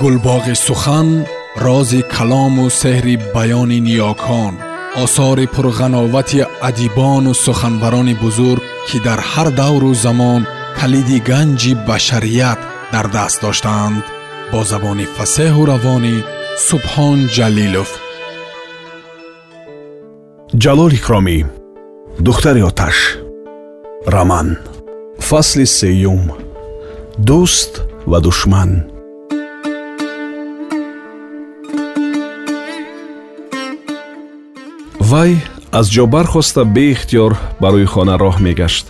гулбоғи сухан рози калому сеҳри баёни ниёкон осори пурғановати адибону суханбарони бузург ки дар ҳар давру замон калиди ганҷи башарият дар даст доштаанд бо забони фасеҳу равонӣ субҳон ҷалилов. Ҷалол икромӣ духтари оташ раман фасли сеюм дӯст ва душман вай аз ҷо бархоста беихтиёр барои хона роҳ мегашт.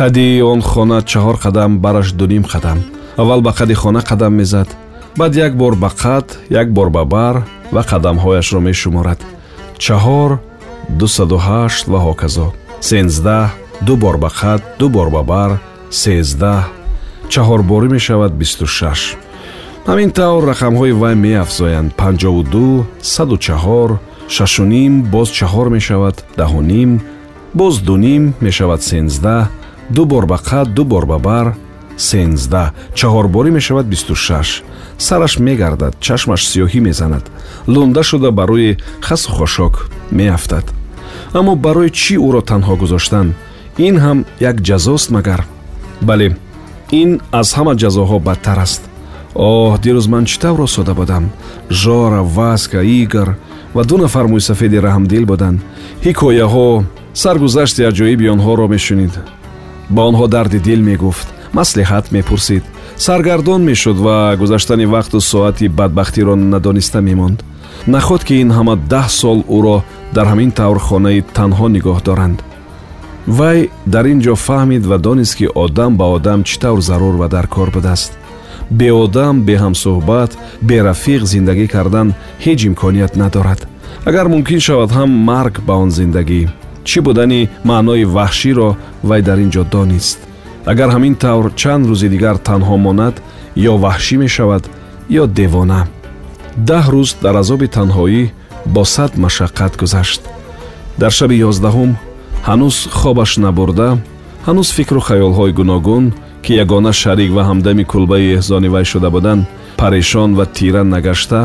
Қади он хона чаҳор қадам бараш дуним қадам. Аввал ба қади хона қадам мезад. Баъд як бор ба қад як бор ба бар ва қадамҳояшро мешуморад. Чаҳор дусаду ҳашт ва ҳоказо. Сенздаҳ ду бор ба қад ду бор ба бар. Сездаҳ чаҳорборӣ мешавад бисту шаш. Ҳамин тавр рақамҳои вай меафзоянд. Панҷову ду саду чаҳор шашуним боз чаҳор мешавад даҳуним боз дуним мешавад сенздаҳ ду бор ба қад ду бор ба бар сенздаҳ. Чаҳорборӣ мешавад бисту шаш. Сараш мегардад чашмаш сиёҳӣ мезанад. Лунда шуда ба рӯи хасу хошок меафтад. Аммо барои чӣ ӯро танҳо гузоштан? Ин ҳам як ҷазост магар. Бале ин аз ҳама ҷазоҳо бадтар аст. Оҳ дирӯз ман чӣ тавр осода будам? Жора васка игор ва ду нафар мӯйсафеди раҳмдил буданд. Ҳикояҳо саргузашти аҷоиби онҳоро мешунид. Ба онҳо дарди дил мегуфт маслиҳат мепурсид. Саргардон мешуд ва гузаштани вақту соати бадбахтиро надониста мемонд. Наход ки ин ҳама даҳ сол ӯро дар ҳамин тавр хонаи танҳо нигоҳ доранд. Вай дар ин ҷо фаҳмид ва донист ки одам ба одам чӣ тавр зарур ва дар кор будааст беодам беҳамсӯҳбат берафиқ зиндагӣ кардан ҳеҷ имконият надорад. Агар мумкин шавад ҳам марг ба он зиндагӣ чӣ будани маънои ваҳширо вай дар ин ҷо донист агар ҳамин тавр чанд рӯзи дигар танҳо монад ё ваҳшӣ мешавад ё девона. Даҳ рӯз дар азоби танҳоӣ бо сад машаққат гузашт. Дар шаби ёздаҳум ҳанӯз хобаш набурда ҳанӯз фикру хаёлҳои гуногун ки ягона шарик ва ҳамдами кулбаи эҳзони вай шуда буданд парешон ва тира нагашта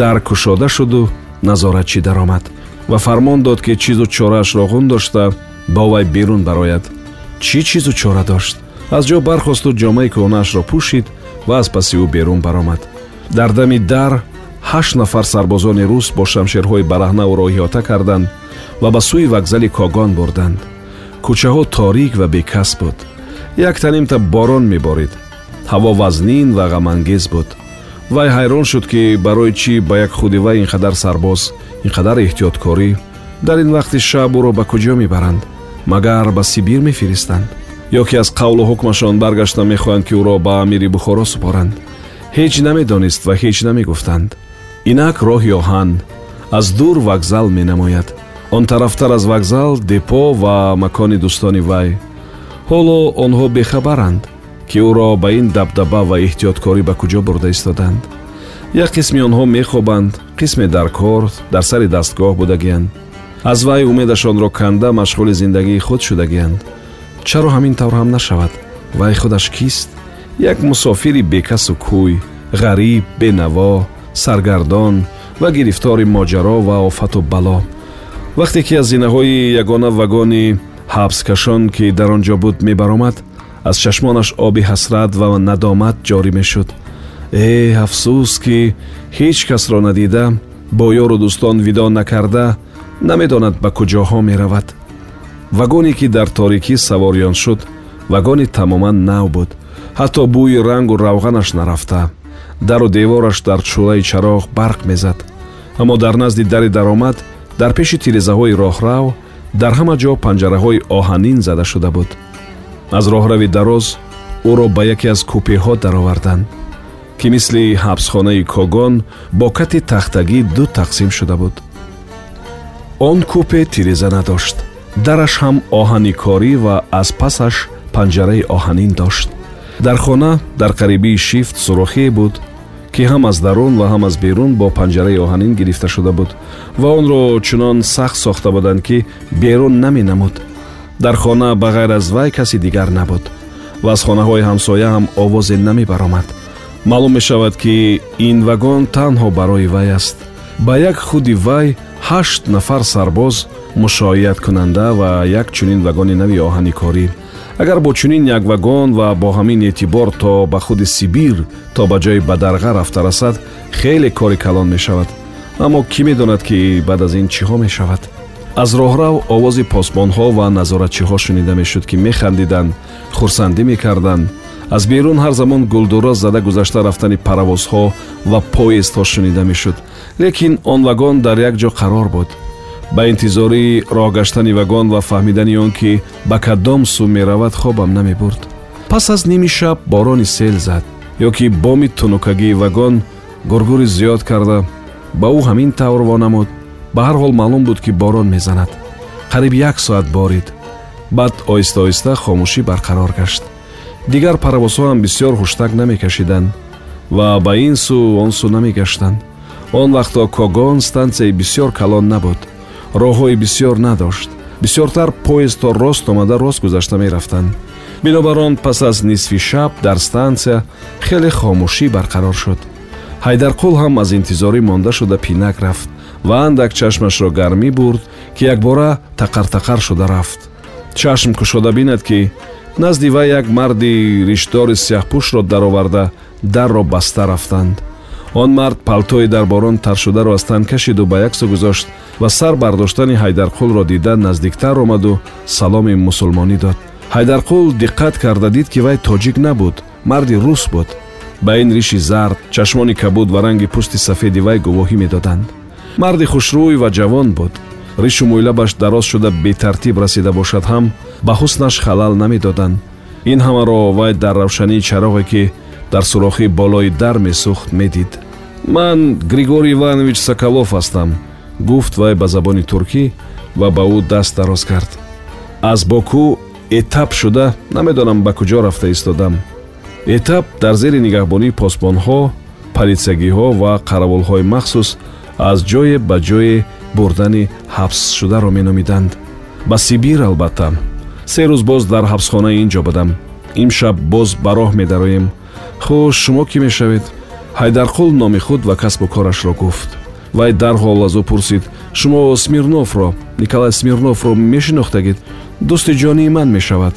дар кушода шуду назоратчӣ даромад ва фармон дод ки чизу чораашро ғун дошта бо вай берун барояд. Чӣ чизу чора дошт? Аз ҷо бархосту ҷомаи кӯҳнаашро пӯшид ва аз паси ӯ берун баромад. Дар дами дар ҳашт нафар сарбозони рус бо шамшерҳои бараҳна ӯро иҳота карданд ва ба сӯи вокзали когон бурданд. Кӯчаҳо торик ва бекас буд як танимта борон меборид. Ҳаво вазнин ва ғамангез буд. Вай ҳайрон шуд ки барои чӣ ба як худи вай ин қадар сарбоз ин қадар эҳтиёткорӣ дар ин вақти шаб ӯро ба куҷо мебаранд? Магар ба сибир мефиристанд? Ё ки аз қавлу ҳукмашон баргашта мехоҳанд ки ӯро ба амири бухоро супоранд? Ҳеҷ намедонист ва ҳеҷ намегуфтанд. Инак роҳи оҳан аз дур вокзал менамояд. Он тарафтар аз вокзал депо ва макони дӯстони вай ҳоло онҳо бехабаранд ки ӯро ба ин дабдаба ва эҳтиёткорӣ ба куҷо бурда истоданд. Як қисми онҳо мехобанд қисме дар кор дар сари дастгоҳ будагианд. Аз вай умедашонро канда машғули зиндагии худ шудагианд. Чаро ҳамин тавр ҳам нашавад? Вай худаш кист? Як мусофири бекасу кӯй ғариб бенаво саргардон ва гирифтори моҷаро ва офату бало. Вақте ки аз зинаҳои ягона вагони ҳабскашон ки дар он ҷо буд мебаромад аз чашмонаш оби ҳасрат ва надомат ҷорӣ мешуд. Э афсӯс ки ҳеҷ касро надида бо ёру дӯстон видо накарда намедонад ба куҷоҳо меравад. Вагоне ки дар торикӣ саворён шуд вагони тамоман нав буд. Ҳатто бӯи рангу равғанаш нарафта. Дару девораш дар чӯлаи чароғ барқ мезад. Аммо дар назди дари даромад дар пеши тирезаҳои роҳрав дар ҳама ҷо панҷараҳои оҳанин зада шуда буд. аз роҳрави дароз ӯро ба яке аз купеҳо дароварданд ки мисли ҳабсхонаи когон бо кати тахтагӣ ду тақсим шуда буд. он купе тиреза надошт дараш ҳам оҳани корӣ ва аз пасаш панҷараи оҳанин дошт. дар хона дар қарибии шифт сурохие буд ки ҳам аз дарун ва ҳам аз берун бо панҷараи оҳанин гирифта шуда буд ва онро чунон сахт сохта буданд ки берун наменамуд дар хона ба ғайр аз вай касе дигар набуд ва аз хонаҳои ҳамсоя ҳам овозе намебаромад. Маълум мешавад ки ин вагон танҳо барои вай аст. Ба як худи вай ҳашт нафар сарбоз мушояткунанда ва як чунин вагони нави оҳаникорӣ агар бо чунин як вагон ва бо ҳамин эътибор то ба худи сибир то ба ҷои бадарға рафта расад хеле кори калон мешавад. Аммо кӣ медонад ки баъд аз ин чӣ ҳо мешавад? Аз роҳрав овози посбонҳо ва назоратчиҳо шунида мешуд ки механдиданд хурсандӣ мекарданд. Аз берун ҳар замон гулдураз зада гузашта рафтани паровозҳо ва поездҳо шунида мешуд. Лекин он вагон дар як ҷо қарор буд ба интизори роҳгаштани вагон ва фаҳмидани он ки ба кадом сӯ меравад хобам намебурд. Пас аз ними шаб борони сел зад ё ки боми тунукагии вагон гургури зиёд карда. Ба ӯ ҳамин тавр вонамуд. Ба ҳар ҳол маълум буд ки борон мезанад. Қариб як соат борид. Баъд оҳиста оҳиста хомӯшӣ барқарор гашт. Дигар паровозҳо ҳам бисьёр хуштак намекашиданд ва ба ин сӯ он сӯ намегаштанд. Он вақтҳо когон стансияи бисьёр калон набуд роҳҳои бисьёр надошт. Бисьёртар поездҳо рост омада рост гузашта мерафтанд. Бинобар он пас аз нисфи шаб дар стансия хеле хомӯшӣ барқарор шуд. Ҳайдарқул ҳам аз интизорӣ монда шуда пинак рафт ва андак чашмашро гармӣ бурд ки якбора тақартақар шуда рафт. Чашм кушода бинад ки назди вай як марди риштдори сиҳпӯшро дароварда дарро баста рафтанд он мард палтои дар борон таршударо аз тан кашиду ба як сӯ гузошт ва сар бардоштани ҳайдарқулро дида наздиктар омаду саломи мусулмонӣ дод. Ҳайдарқул диққат карда дид ки вай тоҷик набуд марди рус буд. Ба ин риши зард чашмони кабуд ва ранги пӯсти сафеди вай гувоҳӣ медоданд. Марди хушрӯй ва ҷавон буд. Ришу мӯйлабаш дароз шуда бетартиб расида бошад ҳам ба ҳуснаш халал намедоданд. Ин ҳамаро вай дар равшании чароғе ки дар сурохи болои дар месӯхт медид ман григорий иванович соколов ҳастам. Гуфт вай ба забони туркӣ ва ба ӯ даст дароз кард. Аз боку этап шуда намедонам ба куҷо рафта истодам. Этап дар зери нигаҳбонии посбонҳо полисиягиҳо ва қаравулҳои махсус аз ҷое ба ҷое бурдани ҳабсшударо меномиданд. Ба сибир албатта. Се рӯз боз дар ҳабсхонаи ин ҷо будам. Имшаб боз ба роҳ медароем. Хуш шумо кӣ мешавед ҳайдарқул номи худ ва касбу корашро гуфт. Вай дарҳол аз ӯ пурсид шумо смирнофро николай смирнофро мешинохтагид? Дӯсти ҷонии ман мешавад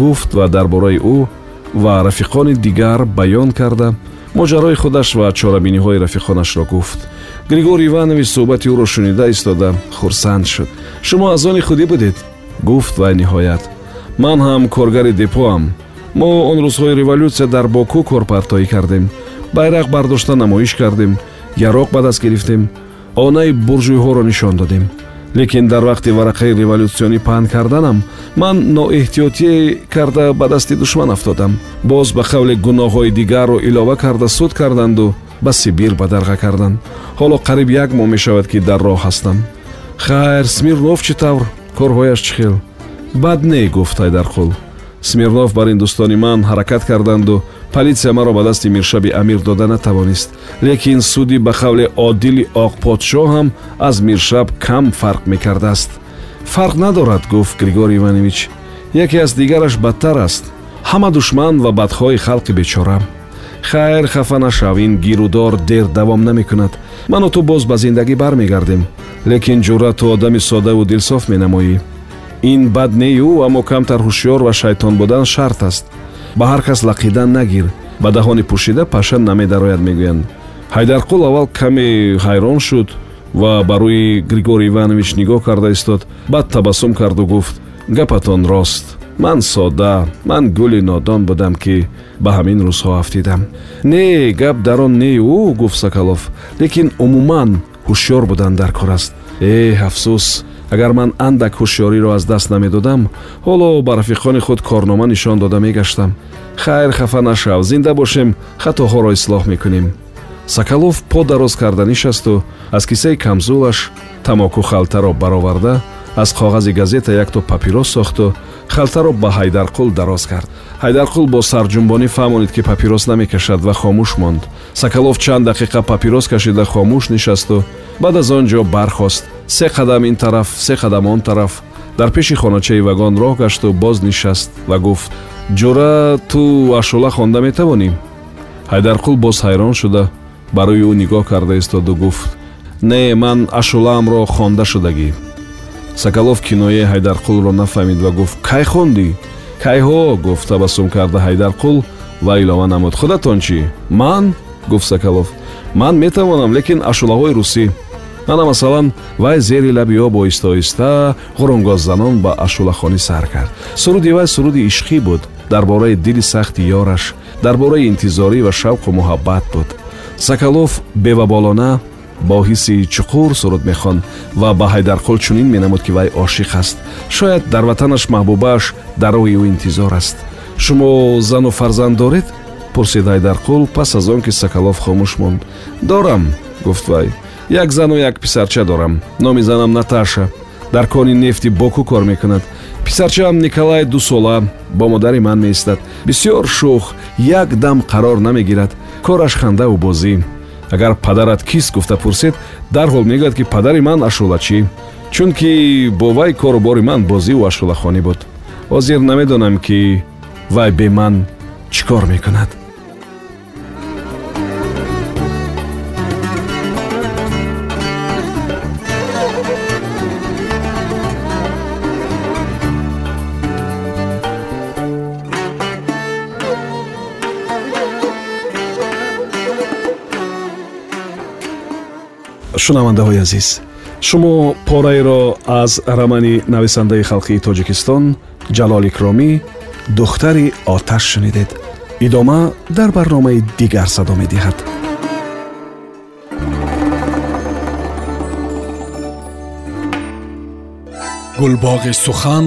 гуфт ва дар бораи ӯ ва рафиқони дигар баён карда моҷарои худаш ва чорабиниҳои рафиқонашро гуфт. Григорий иванович суҳбати ӯро шунида истода хурсанд шуд. Шумо аз они худӣ будед гуфт вай ниҳоят. Ман ҳам коргари депоам. Мо он рӯзҳои революсия дар боку корпартоӣ кардем байрақ бардошта намоиш кардем яроқ ба даст гирифтем онаи буржӯйҳоро нишон додем. Лекин дар вақти варақаи революсионӣ паҳн карданам ман ноэҳтиётӣ карда ба дасти душман афтодам. Боз ба қавле гуноҳҳои дигарро илова карда суд карданду ба сибир ба дарға карданд ҳоло қариб як моҳ мешавад ки дар роҳ ҳастам. Хайр смирнов чӣ тавр? Корҳояш чӣ хел? Бад не гуфт ҳайдарқул смирнов бар индӯстони ман ҳаракат карданду полисия маро ба дасти миршаби амир дода натавонист. Лекин суди ба қавли одили оқподшоҳ ҳам аз миршаб кам фарқ мекардааст. Фарқ надорад гуфт григорий иванович. Яке аз дигараш бадтар аст. Ҳама душман ва бадхоҳи халқи бечора хайр хафа нашав ин гирудор дер давом намекунад. Ману ту боз ба зиндагӣ бармегардем. Лекин ҷурра ту одами содаву дилсоф менамоӣ. Ин бад нею аммо камтар ҳушёр ва шайтон будан шарт аст ба ҳар кас лақидан нагир ба даҳони пӯшида паша намедарояд мегӯянд. Ҳайдарқул аввал каме ҳайрон шуд ва ба рӯи григорий иванович нигоҳ карда истод. Баъд табассум карду гуфт гапатон рост ман содда ман гули нодон будам ки ба ҳамин рӯзҳо афтидам не гап дар он не ӯ гуфт соколов. Лекин умуман ҳушёр будан дар кор аст э афсӯс агар ман андак ҳушёриро аз даст намедодам ҳоло ба рафиқони худ корнома нишон дода мегаштам. Хайр хафа нашав зинда бошем хатоҳоро ислоҳ мекунем. Соколов по дароз карда нишасту аз кисаи камзулаш тамоку халтаро бароварда аз коғази газета якто папирос сохту халтаро ба ҳайдарқул дароз кард. Ҳайдарқул бо сарҷунбонӣ фаҳмонид ки папирос намекашад ва хомӯш монд. Соколов чанд дақиқа папирос кашида хомӯш нишасту баъд аз он ҷо бархост се қадам ин тараф се қадам он тараф. Дар пеши хоначаи вагон роҳ гашту боз нишаст ва гуфт ҷура ту ашула хонда метавонӣ? Ҳайдарқул боз ҳайрон шуда барои ӯ нигоҳ карда истоду гуфт не ман ашулаамро хонда шудагӣ сакалов кинояи ҳайдарқулро нафаҳмид ва гуфт кай хондӣ? Кайҳо гуфт табассум карда ҳайдарқул ва илова намуд. Худатон чӣ? Ман? гуфт сакалов ман метавонам лекин ашулаҳои русӣ мана масалан вай зери лаби об оҳиста оҳиста ғурунгоззанон ба ашулахонӣ сар кард. Суруди вай суруди ишқӣ буд дар бораи дили сахти ёраш дар бораи интизорӣ ва шавқу муҳаббат буд. Сакалов беваболона бо ҳисси чуқур суруд мехонд ва ба ҳайдарқул чунин менамуд ки вай ошиқ аст. Шояд дар ватанаш маҳбубааш дар роҳи ӯ интизор аст. Шумо зану фарзанд доред? Пурсид ҳайдарқул пас аз он ки сакалов хомӯш монд. Дорам гуфт вай як зану як писарча дорам. Номи занам наташа. Дар кони нефти боку кор мекунад. Писарчаам николай дусола бо модари ман меистад. Бисёр шух як дам қарор намегирад. Кораш хандаву бозӣ. Агар падарат кист гуфта пурсед дарҳол мегӯяд ки падари ман ашулачӣ чунки бо вай кору бори ман бозиву ашулахонӣ буд. Ҳозир намедонам ки вай бе ман чӣ кор мекунад шунавандаҳои азиз шумо пораеро аз романи нависандаи халқии тоҷикистон ҷалол икромӣ духтари оташ шунидед. Идома дар барномаи дигар садо медиҳад. Гулбоғи сухан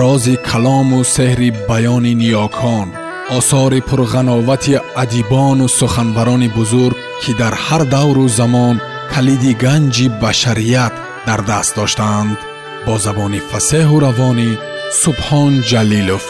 рози калому сеҳри баёни ниёкон осори пурғановати адибону суханбарони бузург ки дар ҳар давру замон калиди ганҷи башарият дар даст доштаанд бо забони фасеҳу равонӣ субҳон ҷалилов